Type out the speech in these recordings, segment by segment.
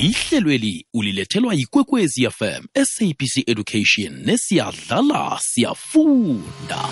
ihlelweli ulilethelwa yikwekwezi fm sabc education nesiyadlala siyafunda.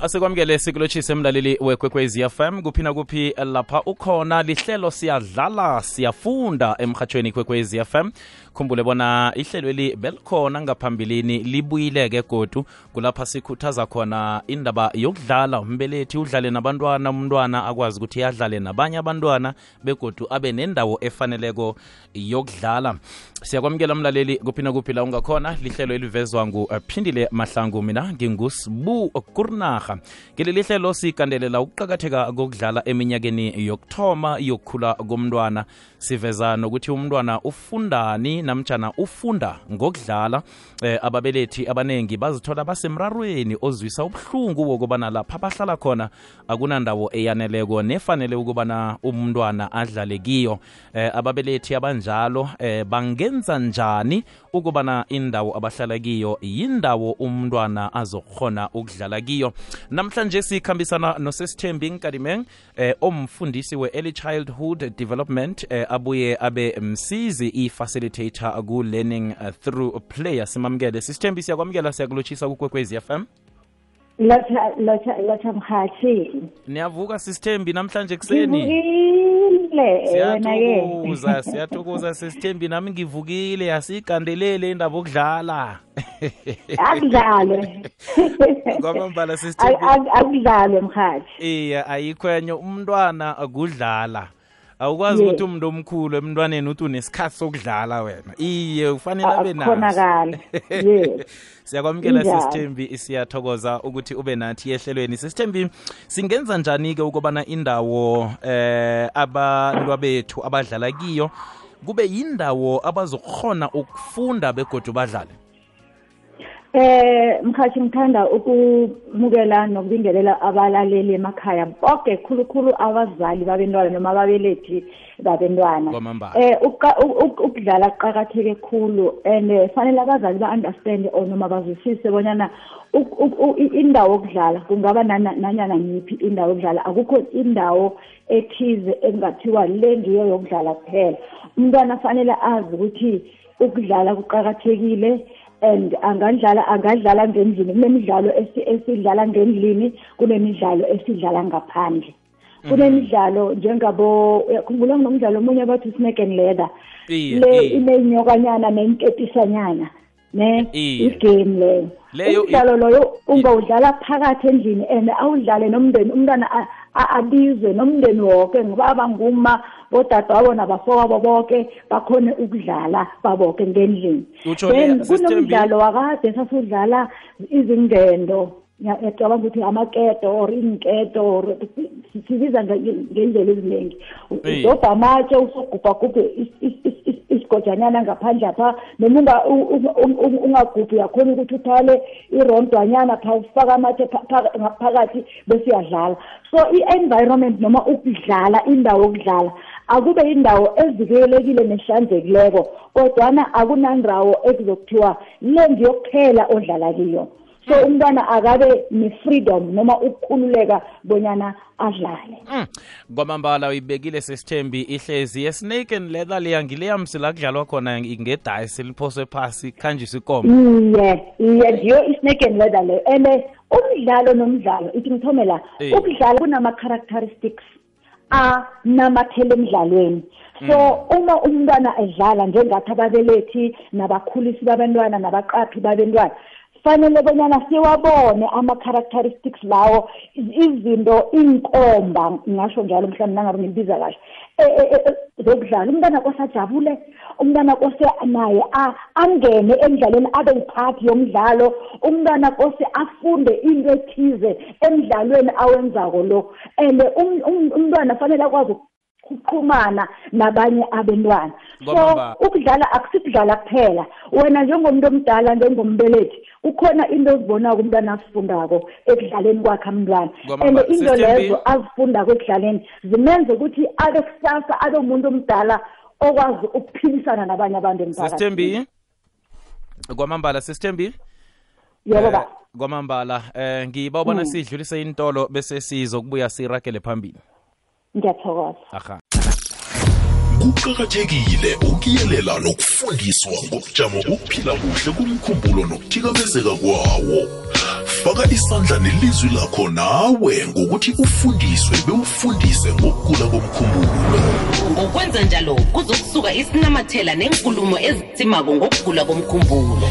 Asikwamukele sikulotshise emlaleli wekwekwezi fm kuphi nakuphi lapha ukhona lihlelo siyadlala siyafunda emhathweni kwekwezi fm khumbule bona ihlelweli belikhona ngaphambilini libuyileke godu. Kulapha sikhuthaza khona indaba yokudlala. Umbelethi udlale nabantwana umntwana akwazi ukuthi adlale nabanye abantwana begodu abe nendawo efaneleko yokudlala. Siyakwamukela umlaleli kuphi nakuphi la ungakhona. Lihlelo elivezwa nguphindile mahlangu. Mina ngingusibu kurnaha ngeleli hlelo sikandelela ukuqakatheka kokudlala eminyakeni yokuthoma yokukhula komntwana. Siveza nokuthi umntwana ufundani namtshana ufunda ngokudlala eh, ababelethi abanengi bazithola basemrarweni ozwisa ubuhlungu wokubana lapha bahlala khona akunandawo eyaneleko nefanele ukubana umntwana adlale kiyo. Eh, ababelethi abanjalo eh, bangenza njani ukubana indawo abahlala kiyo yindawo umntwana azokhona ukudlala kiyo? Namhlanje sikhambisana nosesithembi nkadimeng eh, omfundisi we-early childhood development eh, abuye abe msizi i-facilitator ku-learning uh, through play simamukele sisithembi siyakwamukela siyakulotshisa kukwekwezi fm lotha mhathi. Niyavuka sisithembi namhlanje kuseni? Siyathokoza siyathokoza sisithembi nami ngivukile asiyigandelele indaba okudlala akudlalwe. Kwamambala sisithembi akudlalwe mhathi. Iya ayikho enye umntwana akudlala awukwazi ukuthi umuntu omkhulu emntwaneni uthi unesikhathi sokudlala wena. Iye ufanele abe naso. akukhonakala ye. Siyakwamukela sisithembi siyathokoza ukuthi ube nathi ehlelweni. Sisithembi singenza njani-ke ukubana indawo eh abantu bethu abadlala kiyo kube yindawo abazokhona ukufunda begodu badlale eh mkhathi ngithanda ukumukela nokubingelela abalaleli emakhaya. Bonke khulukhulu abazali babentwana noma ababelethi babentwana. Kwamambala. Eh uqa- u- u- ukudlala kuqakatheke khulu and eh, fanele abazali ba-understand or noma bazwisise bonyana uk- uk- u- i- indawo yokudlala kungaba nana- nanyana ngiphi indawo yokudlala. Akukho indawo ethize engathiwa le ngiyo yokudlala kuphela. Umntwana fanele azi ukuthi ukudlala kuqakathekile and angadlala angadlala ngendlini. Kunemidlalo esi- esidlala ngendlini kunemidlalo esidlala ngaphandle. Kunemidlalo njengabo uyakhumbula kunomdlalo omunye bathi snake and leather. Iye, le iye. inenyokanyana nenketisanyana ne? Igame leyo Leyo umdlalo loyo ungawudlala phakathi endlini and awudlale nomndeni umntwana abizwe nomndeni woke ngibaba nguma bodada wabo nabafowabo boke bakhone ukudlala baboke ngendlini. Then kunomdlalo wakade sasudlala izingendo. Ngiyacabanga ukuthi amaketo or inketo or sibiza nge- ngendlela eziningi udobha amatshe usogubhagubhe is- is- is- is- isigojanyana ngaphandle apha. Noma ungagubhi uyakhona ukuthi uthwale irondwanyana pha ufake amatshe pha- pha- ngaphakathi bese uyadlala. So i-environment noma ukudlala indawo yokudlala akube indawo evikelekile nehlanzekileko kodwana akunandawo ekuzokuthiwa le ngiyokuphela odlala kiyo. So umntwana akabe ne-freedom noma ukukhululeka bonyana adlale. Mm. kwamambala uyibekile sesithembi ihlezi ye-snake and leather leya ngileyamsila kudlalwa khona ngedayisi liphoswe phasi khanjiswa ikomo iye iye ndiyo i-snake and leather leyo. And eh, umdlalo nomdlalo ithi ngithome la Eh. ukudlala kunama-characteristics anamathele emdlalweni so uma umntwana edlala njengathi ababelethi nabakhulisi babantwana nabaqaphi babentwana fanele bonyana siwabone ama-characteristics lawo iz- izinto iy'nkomba ngingasho njalo mhlawumbe nangabe ngimbiza kahle e- e- e- e- zokudlala. Umntwana kose ajabule umntwana kose naye a- angene emdlalweni abe yiphathi yomdlalo. Umntwana kose afunde into ethize emdlalweni awenzako lo. And um- um- umntwana fanele akwazi ukuxhumana nabanye abantwana so Kwamamba. ukudlala akusikudlala kuphela. Wena njengomuntu omdala njengombelethi kukhona into ozibonako umntwana azifundako ekudlaleni kwakhe mntwana Kwamamba. and into Sister lezo Mbi- azifundako ekudlaleni zimenze ukuthi abe kusasa abe umuntu omdala okwazi ukuphilisana nabanye abantu emphakathini. Sesithembi? Kwamambala sesithembi? Yebo Eh, ba. kwamambala. Eh ngiba ubona Mm. sidlulise intolo bese sizokubuya sirakele phambili. Ngiyathokoza. Aha. Kuqakathekile ukuyelela nokufundiswa ngobujamo bokuphila kuhle kumkhumbulo nokuthikamezeka kwawo. Faka isandla nelizwi lakho nawe ngokuthi ufundiswe bewufundise ngokugula komkhumbulo. Ngokwenza njalo kuzokusuka isinamathela nenkulumo ezitsimako ngokugula komkhumbulo.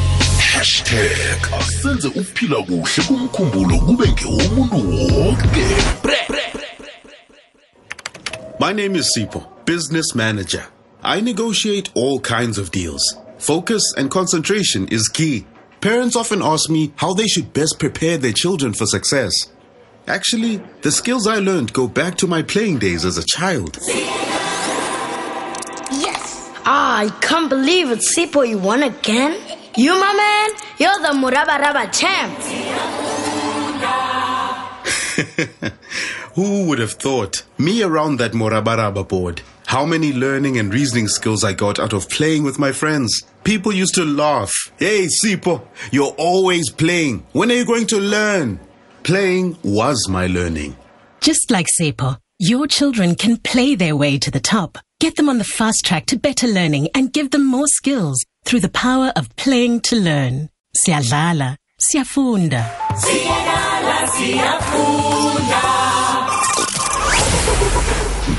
Hashtag asenze ukuphila kuhle kumkhumbulo kube ngewomuntu wonke My name is Sipo, business manager. I negotiate all kinds of deals. Focus and concentration is key. Parents often ask me how they should best prepare their children for success. Actually, the skills I learned go back to my playing days as a child. Yes! Ah, I can't believe it, Sipo, you won again? You, my man, you're the Muraba Raba champ. Who would have thought? Me around that Morabaraba board. How many learning and reasoning skills I got out of playing with my friends. People used to laugh. Hey, Sipo, you're always playing. When are you going to learn? Playing was my learning. Just like Sipo, your children can play their way to the top. Get them on the fast track to better learning and give them more skills through the power of playing to learn. Siadlala, siafunda.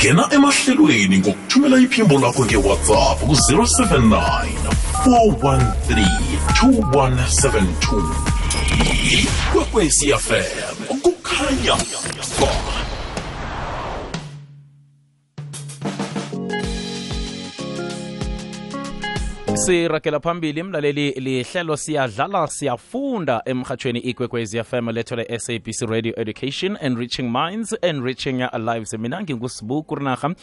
Ngena emahlelweni ngokuthumela iphimbo lakho ngewhatsapp ku-079 413 2172 ikwekwecfm kukhanya. ba sirakela phambili mlaleli lihlelo siyadlala siyafunda emhathweni ikwekwezi fm lethole sabc radio education enriching minds enriching lives. Mina ngingusibuku rinarha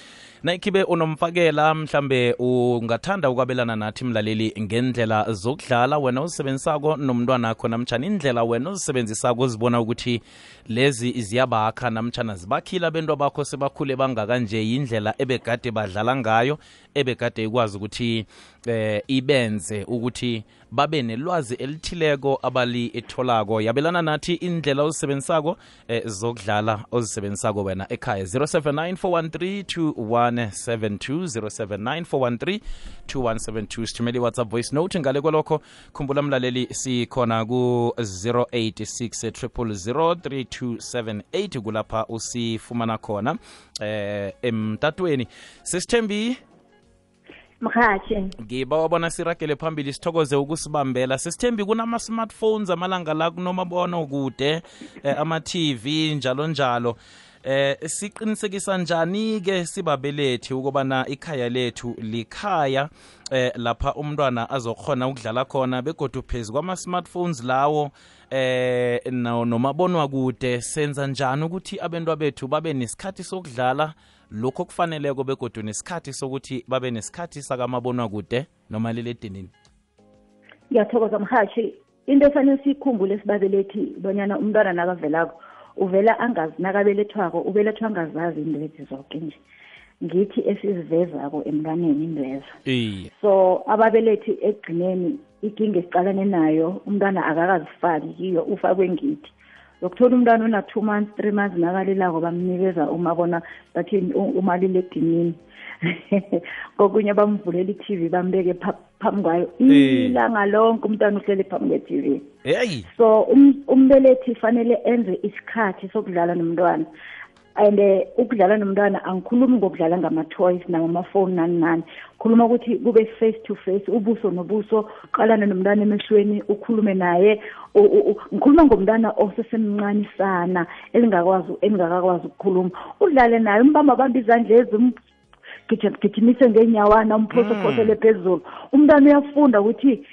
nayikhibe unomfakela mhlambe ungathanda ukwabelana nathi mlaleli ngendlela zokudlala wena ozisebenzisako nomntwana akho namtshana indlela wena ozisebenzisako uzibona ukuthi lezi ziyabakha namtshana zibakhile abantu bakho sebakhule bangakanje yindlela ebegade badlala ngayo ebegade ikwazi ukuthi eh ibenze ukuthi babe nelwazi elithileko abali etholako. Yabelana nathi indlela ozisebenzisako eh, zokudlala ozisebenzisako wena ekhaya. 0794132172 0794132172 sithumele whatsapp voice note ngale kwalokho. Khumbula mlaleli sikhona ku-086 3278 kulapha usifumana khona. Eh emtatweni sesithembi mhathi ngiba wabona siragele phambili sithokoze ukusibambela. Sesithembi kunama-smartphones amalanga la kunomabona kude eh, ama-tv njalo njalo. Eh siqinisekisa njani-ke sibabelethi ukubana ikhaya lethu likhaya eh lapha umntwana azokhona ukudlala khona begodu phezu kwama-smartphones lawo eh no- nomabonwa kude senza njani ukuthi abentwa bethu babe nesikhathi sokudlala? Lokho kufaneleko begodu nesikhathi sokuthi babe nesikhathi sakamabonwa kude nomaliledinini ngiyathokoza mhathi into efanele siyikhumbule sibabelethi bonyana umntwana nakavelako uvela angazi nakabelethwako ubelethwa angazazi indwezi zoke nje. Ngithi esizivezako emntwaneni indwezo so ababelethi ekugcineni ikinga esiqalane nayo umntwana akakazifaki kiyo ufakwe ngithi. Lokuthola umntwana una-two months three months nakalilako bamnikeza umabona bathi u- umaliledinini. Kokunye bamvulela i-tv bambeke pha- phambi kwayo. Eh. ilanga lonke umntwana uhlele phambi kwe-tv heyi so um- umbelethi fanele enze isikhathi sokudlala nomntwana. And eh, ukudlala nomntwana angikhulumi ngokudlala ngama-toys namamafoni nani nani khuluma ukuthi kube face to face ubuso nobuso qalane nomntwana emehlweni ukhulume naye ngikhuluma ngomntwana osesemncane sana elingakwazi elingakakwazi ukukhuluma. Udlale naye umbamba bamba izandla ezi um- gijim- gijimise ngeenyawana umphosophosele phezulu. Umntwana uyafunda ukuthi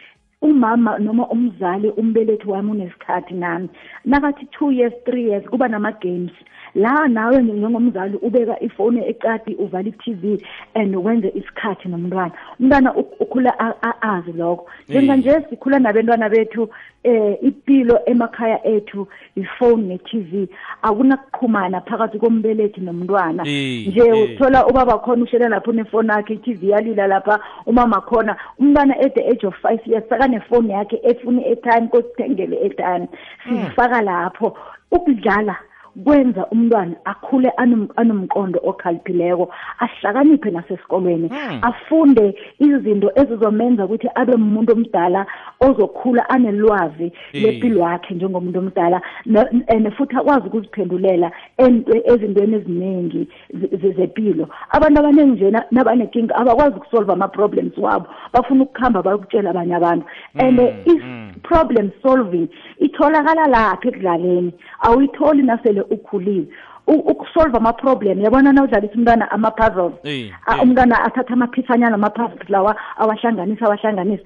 umama noma umzali umbelethi wami unesikhathi nami. Nakathi two years three years kuba nama-games. La nawe njengomzali ubeka ifoni ecadi uvala i-tv and wenze isikhathi nomntwana. Umntwana u- ukhula a- a- azi lokho. Njenganje sikhula nabentwana bethu eh impilo emakhaya ethu ifoni ne-tv akunakuqhumana phakathi kombelethi nomntwana. Eh, nje eh. uthola ubaba khona ushela lapho unefoni yakhe i-tv yalila lapha umama khona. Umntwana at the age of five years sakanefoni yakhe efuna i-airtime kosithengele i-airtime. Sizifaka lapho. Ukudlala kwenza umntwana akhule anom- anomqondo okhaliphileko ahlakaniphe nasesikolweni afunde izinto ezizomenza ukuthi abe umuntu omdala ozokhula anelwazi Eh. lempilo yakhe njengomuntu omdala and futhi akwazi ukuziphendulela ezintweni eziningi ze- ze- zempilo abantu abaningi nje na- nabanenkinga abakwazi ukusolve ama-problems wabo bafuna ukuhamba bayokutshela abanye abantu. And i-problem solving. Itholakala lapha ekudlaleni. Awuyitholi nasele ukhulile. U- ukusolve ama-problem. Yabona na udlalisa umntwana ama-puzzles Eh, Ah, eh. umntwana athatha amaphithanyana ama-puzzles lawa awahlanganisa awahlanganisa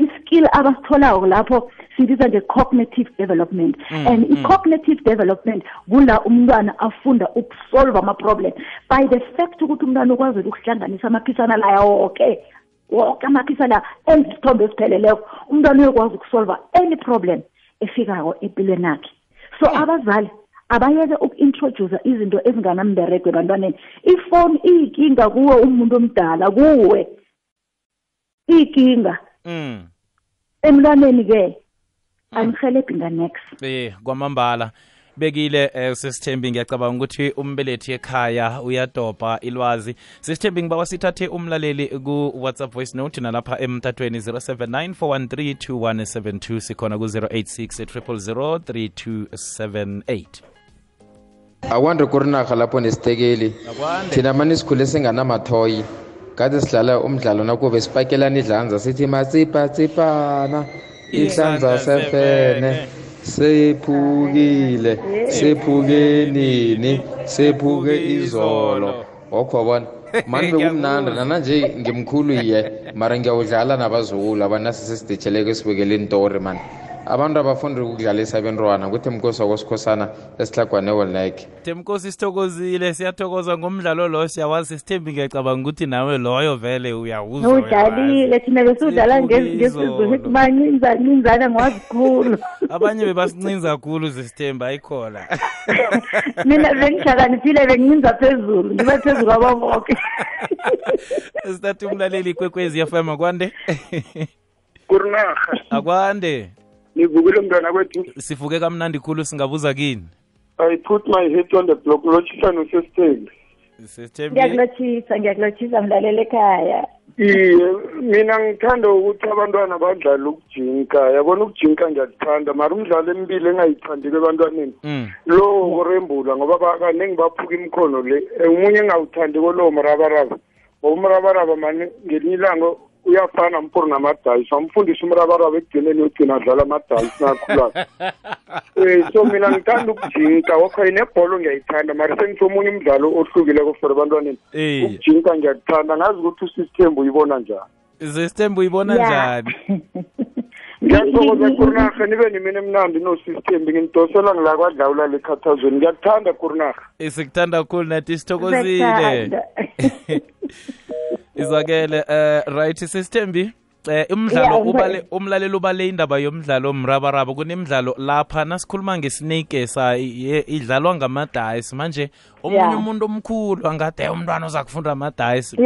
i-skill abasitholako lapho sibiza nge-cognitive development. And i-cognitive development kula umntwana afunda ukusolve ama-problem. By the fact ukuthi umntwana ukwazile ukuhlanganisa amaphisana la woke woke amaphisa la enza isithombe esipheleleko umntwana uyokwazi ukusolva any problem efikako empilweni yakhe. So abazali abayeke uku-introduce izinto ezinganamberego ebantwaneni. Ifoni iyinkinga kuwe umuntu omdala kuwe. Iyinkinga. Mm. emntwaneni-ke angihelebhi nganex Eh kwamambala. Bekile eh, sesithembi ngiyacabanga ukuthi umbelethi ekhaya uyadobha ilwazi. Sesithembi ngiba sithathe umlaleli ku WhatsApp voice note nalapha emtatweni 0794132172 sikhona ku 086 3278 akwande kurinarha lapho nesitekeli. Akwande. Thina mani sikhule singanamatoyi kade sidlala umdlalo nakube sipakelana idlanza sithi matsipatsipana ihlanza sefene. Sephukile sephuke nini sephuke izolo. Okho bona. Mani bekumnandi nana nje ngimkhulu ye mara ngiyawudlala nabazukulu abanasi sesiditsheleko esibukele intori mani. Abantu abafundi ukudlalisa abentwana kuthi mkosi wakosikhosana esihlagwane wolneke Temkosi sithokozile siyathokoza ngomdlalo lo siyawazi sithembi ngiyacabanga ukuthi nawe loyo vele uyawuzwa udlalile thina besiwudlala Sivuke ngesizwe izolo. sithi mancinzana ngwazikhulu abanye bebasincinza kakhulu zesithembi ayikhona. Mina bengihlakaniphile bengincinza phezulu ngiba phezulu kwabo boke. Sithathe umlaleli kwekwezi FM akwande? Kurinarha akwande. Nivukile mntwana kwethu sifuke kamnandi khulu singabuza kini. I put my head on the block lotshisano sesithembi sesithembi? Ngiyakulotshisa ngiyakulotshisa mlaleli ekhaya. Iye mina ngithanda ukuthi abantwana badlale ukujinka. Yabona ukujinka ngiyakuthanda mara umdlalo emibili engayithandiko ebantwaneni Mm. lo kurembula ngoba ba- kaningi baphuka imikhono le. Eh, omunye engawuthandiko lo mrabaraba. Ngoba umrabaraba mani ngelinye ilanga uyafana mpuri namadayisi wamfundisa umrabaraba ekugcineni yogcina adlala amadayisi nakhulako. Um so mina ngithanda ukujinka okay nebholo ngiyayithanda. Mara sengithi omunye umdlalo ohlukileko for ebantwaneni. Eh. ukujinka ngiyakuthanda ngazi ukuthi usisithembu uyibona njani. Sesithembi uyibona njani? Ngiyathokoza kurinarha nibe nimini emnandi nosisithembi ngimdosela ngila kwadlawula lekhathazweni ngiyakuthanda kurinarha Eh, sikuthanda kakhulu nathi sithokozile. izwakele uh, eh, right sisithembi eh umdlalo Yeah, ubale umlaleli ubale indaba yomdlalo mrabaraba kunemidlalo lapha nasikhuluma ngesnake sa idlalwa ngamadayisi manje omunye Yeah. umuntu omkhulu angathi "Eh, umntwana uza kufunda amadayisi khe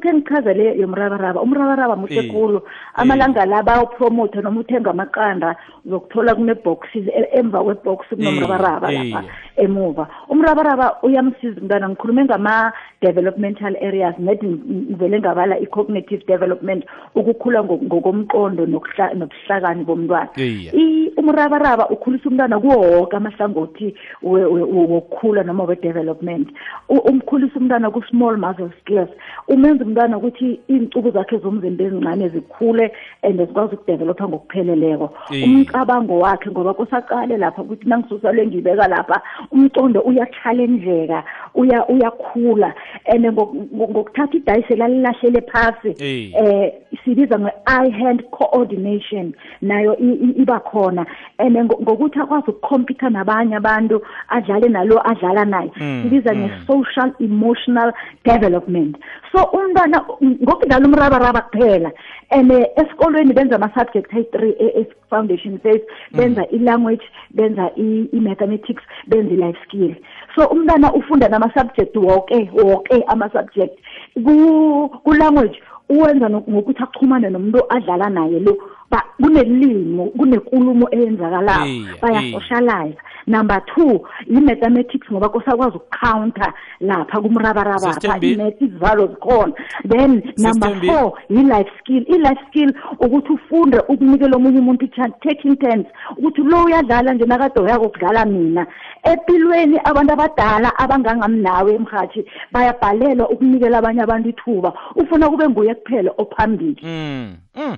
khe ngichazele yomrabaraba. Umrabaraba muhle Eh, khulu. Amalanga la bayopromotha noma uthenga amaqanda uzokuthola kune-boxes emva kwebox kunomrabaraba Eh, lapha eh. emuva. Umrabaraba uyamsiza umntwana ngikhulume ngama-developmental areas nedi ngivele ngabala i-cognitive development ukukhula ngo- ngokomqondo nokuhla- nobuhlakani bomntwana. Iya. I- umrabaraba ukhulisa umntwana kuwo woke amahlangothi we- we- we- wokukhula noma we-development. U- umkhulisa umntwana ku-small muscle skills. Umenza umntwana ukuthi iy'ncubu zakhe zomzimba ezincane zikhule and zikwazi ukudevelopha ngokupheleleko. Iye. umcabango wakhe ngoba kusaqale lapha ukuthi nangisusa le ngibeka lapha umcondo uyachalenjeka uya uyakhula. And ngok- ngok- ngokuthatha idayisi lalilahlele phasi Iye. eh sibiza nge-eye hand coordination nayo i- i- iba khona. And ngo- ngokuthi akwazi ukukhompyutha nabanye abantu adlale nalo adlala naye. Mm, sibiza mm. nge-social emotional development. So umntwana ngokudlala umrabaraba kuphela. And eh, esikolweni benza ama-subject ayi-three e-foundation phase benza i-language benza i- i-mathematics benza i-life skill. So umntwana ufunda nama-subject woke woke ama-subject. Ku- ku-language uwenza no- ngokuthi achumane nomuntu adlala naye lo. Ba- kunelimo kunekulumo eyenzakalayo. Iya, bayasocialize number two yi-mathematics ngoba kusakwazi ukucounter lapha kumrabaraba Sister lapha Mbi. imath izivalo zikhona then number four yi-life skill i-life skill ukuthi ufunde ukunikela omunye umuntu i-chance taking turns ukuthi lo uyadlala nje nakade uyako kudlala mina empilweni abantu abadala abangangamnawe emhathi bayabhalelwa ukunikela abanye abantu ithuba ufuna kube nguye kuphela ophambili Mm. Mm.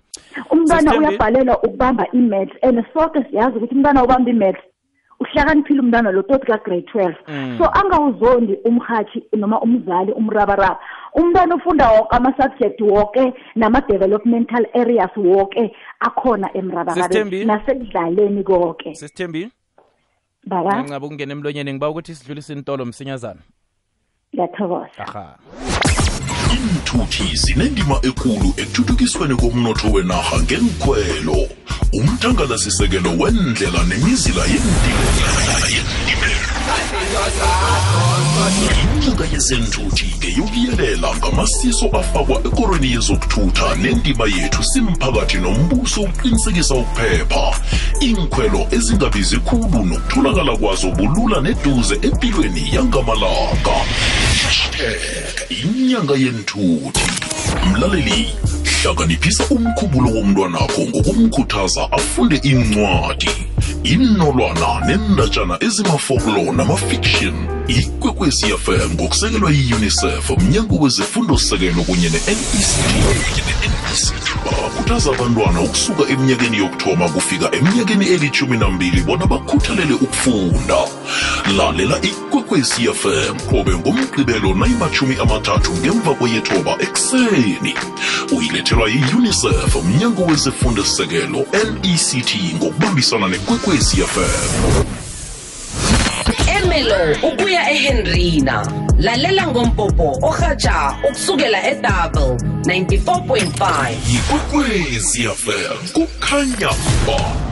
umntwana uyabhalelwa ukubamba i-maths and soke siyazi ukuthi umntwana ubamba i-maths uhlakaniphile umntwana lo toti ka-grade twelve. Mm. so angawuzondi umhathi noma umzali umrabaraba. Umntwana ufunda woke ama-subject woke nama-developmental areas woke akhona emrabarabeni nasekudlaleni koke. Sisithembi baba? Ngincaba ukungena emlonyeni ngiba ukuthi sidlulise intolo msinyazana. Ngiyathokoza. Aha. Iinthuthi zinendima ekulu ekuthuthukisweni komnotho wenarha ngenkhwelo umthangalasisekelo wendlela nemizila yendimela inyanga yezenthuthi ngeyokuyelela ngamasiso afakwa ekorweni yezokuthutha nendima yethu simphakathi nombuso ukuqinisekisa ukuphepha. Iinkhwelo ezingabizi khulu nokutholakala kwazo bulula neduze empilweni yangamalanga. Hashtag inyanga yenthuthi mlaleli hlakaniphisa umkhumbulo womntwanakho ngokumkhuthaza afunde incwadi. Inolwana nendatshana ezimafoklo namafiction ikwekwezi fm ngokusekelwa yi-unicef mnyango wezefundo-sekelo kunye ne-nect bakhuthaza abantwana ukusuka eminyakeni yokuthoma kufika eminyakeni elithumi nambili bona bakhuthalele ukufunda. Lalela ikwekwecfm qobe ngomgqibelo nayimathumi amathathu ngemva kweyethoba ekuseni. Uyilethelwa yi-unicef mnyango wezifundisekelo nect ngokubambisana nekwekwecfm emelo ukuya ehenrina lalela ngompopo orhatsha ukusukela edouble 94.5 yikwekwezi fm kukhanya ba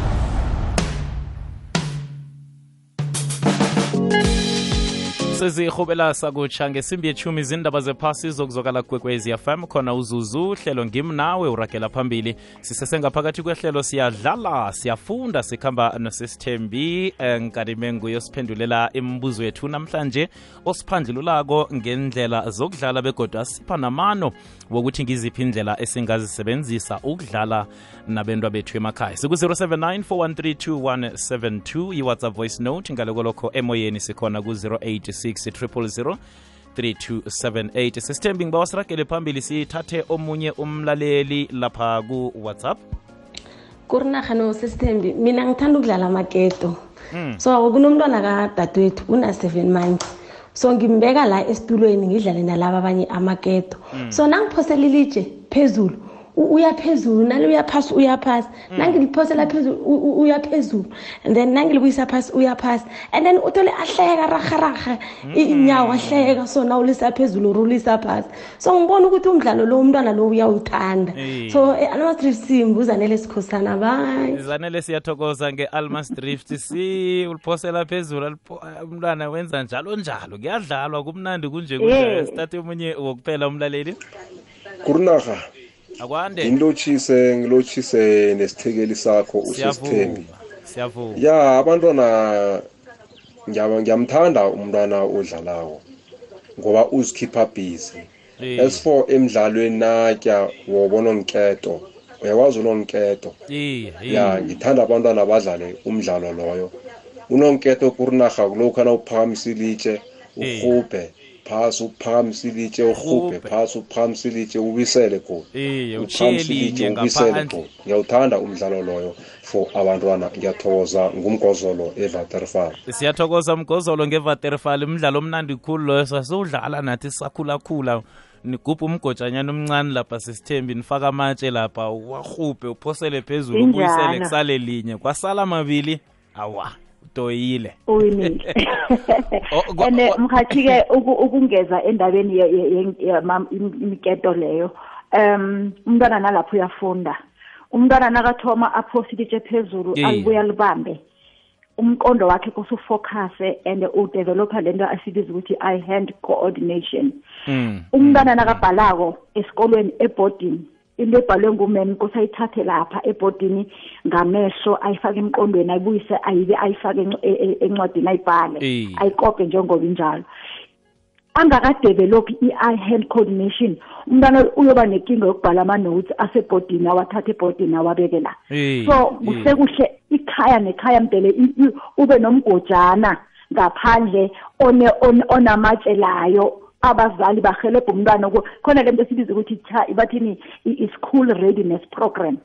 sezihubela sakutsha ngesimbi yechumi zindaba zephasi zokuzokala kwekwezi fm khona uzuzu uhlelo ngimnawe uragela phambili. Sisesengaphakathi kwehlelo siyadlala siyafunda sikhamba nosisithembi eh, nkadime nguye siphendulela imibuzo yethu namhlanje osiphandlululako ngendlela zokudlala begodwa sipha namano wokuthi ngiziphi indlela esingazisebenzisa ukudlala nabentwa bethu emakhaya. Siku-079 4132172 i-whatsapp voice note ngaloko lokho emoyeni sikhona ku-086 000 3278 sesithembi ngiba wasiragele phambili sithathe omunye umlaleli lapha ku-whatsapp. Kurinarhano sesithembi mina ngithanda ukudlala amaketo. So kunomntwana kadadewethu una-seven months so ngimbeka la esitulweni ngidlale nalaba abanye amaketo. So nangiphosela ilitshe phezulu. U- uya phezulu nale uya phasi nangiliphosela phezulu u- u- uya phezulu and then nangilibuyisa phasi uyaphasi. And then uthole ahleka raharaha inyawo ahleka so nawulisa phezulu urulisa phasi. So ngibona ukuthi umdlalo lo umntwana lo uyawuthanda. So almastrif simbi uzanele sikhosana bayi zanele siyathokoza nge-almas drift si uliphosela phezulu umntwana wenza njalo njalo. Kuyadlalwa kumnandi kunje kunje. Sithathe omunye wokuphela umlaleli. Kurinarha akwande. Ngilotshise ngilotshise nesithekeli sakho usisithembi. Siyavuma siyavuma ya abantwana ngiyaba- ngiyamthanda umntwana odlalako ngoba uzikhipha busy. Eh, as for emidlalweni natya wobona onketo. Uyakwazi unonketo iye, iye. ya ngithanda abantwana badlale umdlalo loyo. Unonketo kurinarha kulokhu na uphakamisa ilitshe Eh. urhubhe. Phasi uphakamisa ilitshe urhubhe Urhubhe. phasi uphakamisa ilitshe ubisele uchiye uphakamisa ilitshe ubisele khona. ngiyawuthanda umdlalo loyo for abantwana. Ngiyathokoza ngumgozolo evaterfal siyathokoza mgozolo ngevaterfal umdlalo omnandi khulu loyo. Sasiwudlala nathi sisakhulakhula. Nigubha umgotshanyana omncane lapha sisithembi. Nifaka amatshe lapha. Wahubhe uphosele phezulu ubuyisele kusale linye. Kwasala mabili awa utoyile. Uwinile Oh, kwa- and kwa- mkhathi-ke uku- ukungeza endabeni ye- ye- ye- yama- im- imiketo leyo. Um umntwana nalapho uyafunda. Umntwana nakathoma aphose ilitshe phezulu Yeah. alibuya libambe. Umqondo wakhe kusufocuse and udevelopa lento asibiza ukuthi i hand coordination. Mm. umntwana nakabhalako esikolweni ebhodini into ebhalwe ngumem kusayithathe lapha ebhodini ngamehlo ayifake emqondweni ayibuyise ayibe ayifake e- e- encwadini ayibhale ayikope njengoba injalo. Angakadevelophi i-eye hand coordination umntwana uyoba nenkinga yokubhala ama-notes asebhodini awathathe ebhodini awabeke la. So eh. kuhle kuhle ikhaya nekhaya mdele ube nomgojana ngaphandle one- on- onamatshe layo abazali bahelebha umntwana uku- khona le nto esibiza ukuthi cha- bathini i-school readiness program.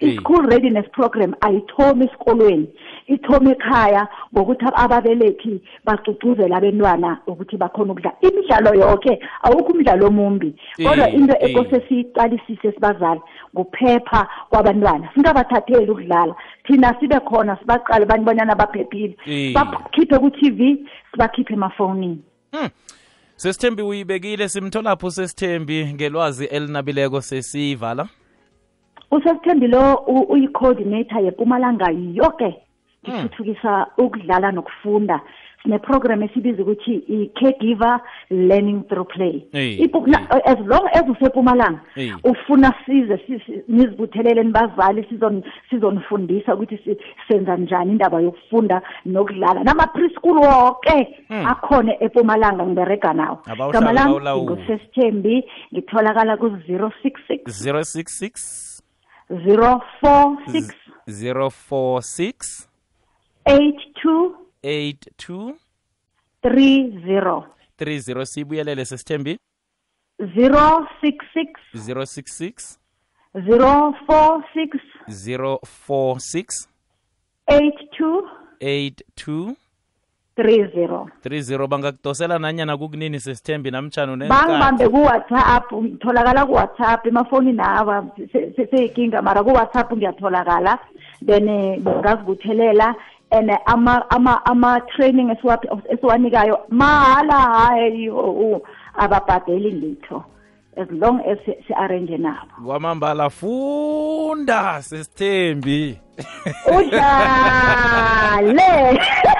I-school readiness program ayithomi esikolweni. Ithoma ekhaya ngokuthi ab- ababelethi bagcugcuzela abentwana ukuthi bakhona ukudlala imidlalo yonke awukho umdlalo omumbi kodwa into ekose siyiqalisise sibazali kuphepha kwabantwana. Singabathatheli ukudlala. Thina sibe khona sibaqale banibanyana baphephile. Eh. bakhiphe ku-tv sibakhiphe emafonini sesithembi uyibekile simtholapho sesithembi ngelwazi elinabileko sesivala? Usesithembi lo uyi-coordinator yepumalanga yoke ithuthukisa ukudlala nokufunda. Sine-program esibiza ukuthi i-caregiver learning through play. As long as usepumalanga ufuna size si- si- nizibuthelele nibazali sizon- sizonifundisa ukuthi senza njani indaba yokufunda nokudlala nama-preschool woke Hmm. akhona epumalanga ngiberega nawo. Gama lami ngusesithembi ngitholakala ku-zero six six. 066 zero four six. 046 eight two 82 30 30 siyibuyelele sesithembi. 066 066 046 046 82 82 30 30 bangakudosela nanyana kukunini sesithembi namtshana bangibambe kuwhatsapp ngitholakala kuwhatsapp emafonini aba seyikinga mara kuwhatsapp ngiyatholakala. Then eh, bangazibuthelela se, se, and eh, ama ama ama training esiwa- esiwanikayo mahala hayi oh, ababhadeli litho. As long as si- si-arrange nabo. Kwamambala funda sesithembi. Udlale.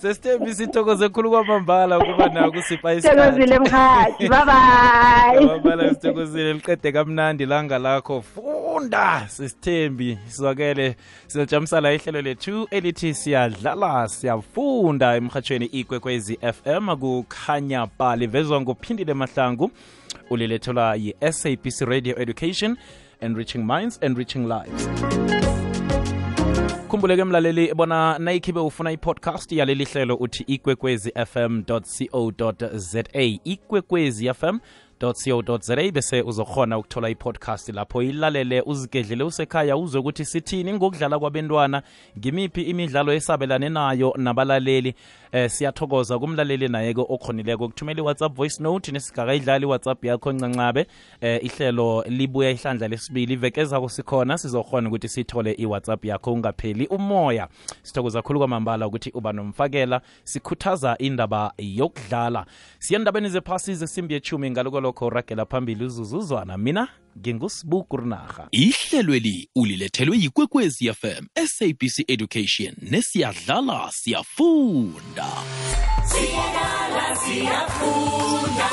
sesithembi sithokoze khulu kwamambala ukuba nako usipha isithokozile mkhathi babayi sithokozile liqede kamnandi langa lakho. Funda sisithembi sizwakele sizajamisala ihlelo lethu elithi siyadlala siyafunda emhatshweni ikwekwezi fm kukhanya ba livezwa nguphindile mahlangu ulilethelwa yi-sabc radio education enriching minds enriching lives khumbuleke mlaleli bona nayikhibe ufuna i-podcast yaleli hlelo uthi ikwekwezi fm co za ikwekwezi fm co za bese uzokhona ukuthola ipodcast lapho ilalele uzigedlele usekhaya uzwe ukuthi sithini ngokudlala kwabentwana ngimiphi imidlalo esabelane nayo nabalaleli. Eh, siyathokoza kumlaleli naye-ke okhonileko. Kuthumela i-whatsapp voice note nesigakayidlali i-whatsapp yakho ncancabe. Eh, ihlelo libuya ihlandla lesibili. Vekezako sikhona sizokhona ukuthi sithole i-whatsapp yakho ungapheli umoya. Sithokoza khulu kwamambala ukuthi uba nomfakela sikhuthaza indaba yokudlala. Siya endabeni zephasi zesimbi yechumi ngaloko lokho uragela phambili uzuzuzwana. Mina ngingusibuku rinarha ihlelweli ulilethelwe yikwekwezi fm sabc education nesiyadlala siyafunda. Siyadlala siyafunda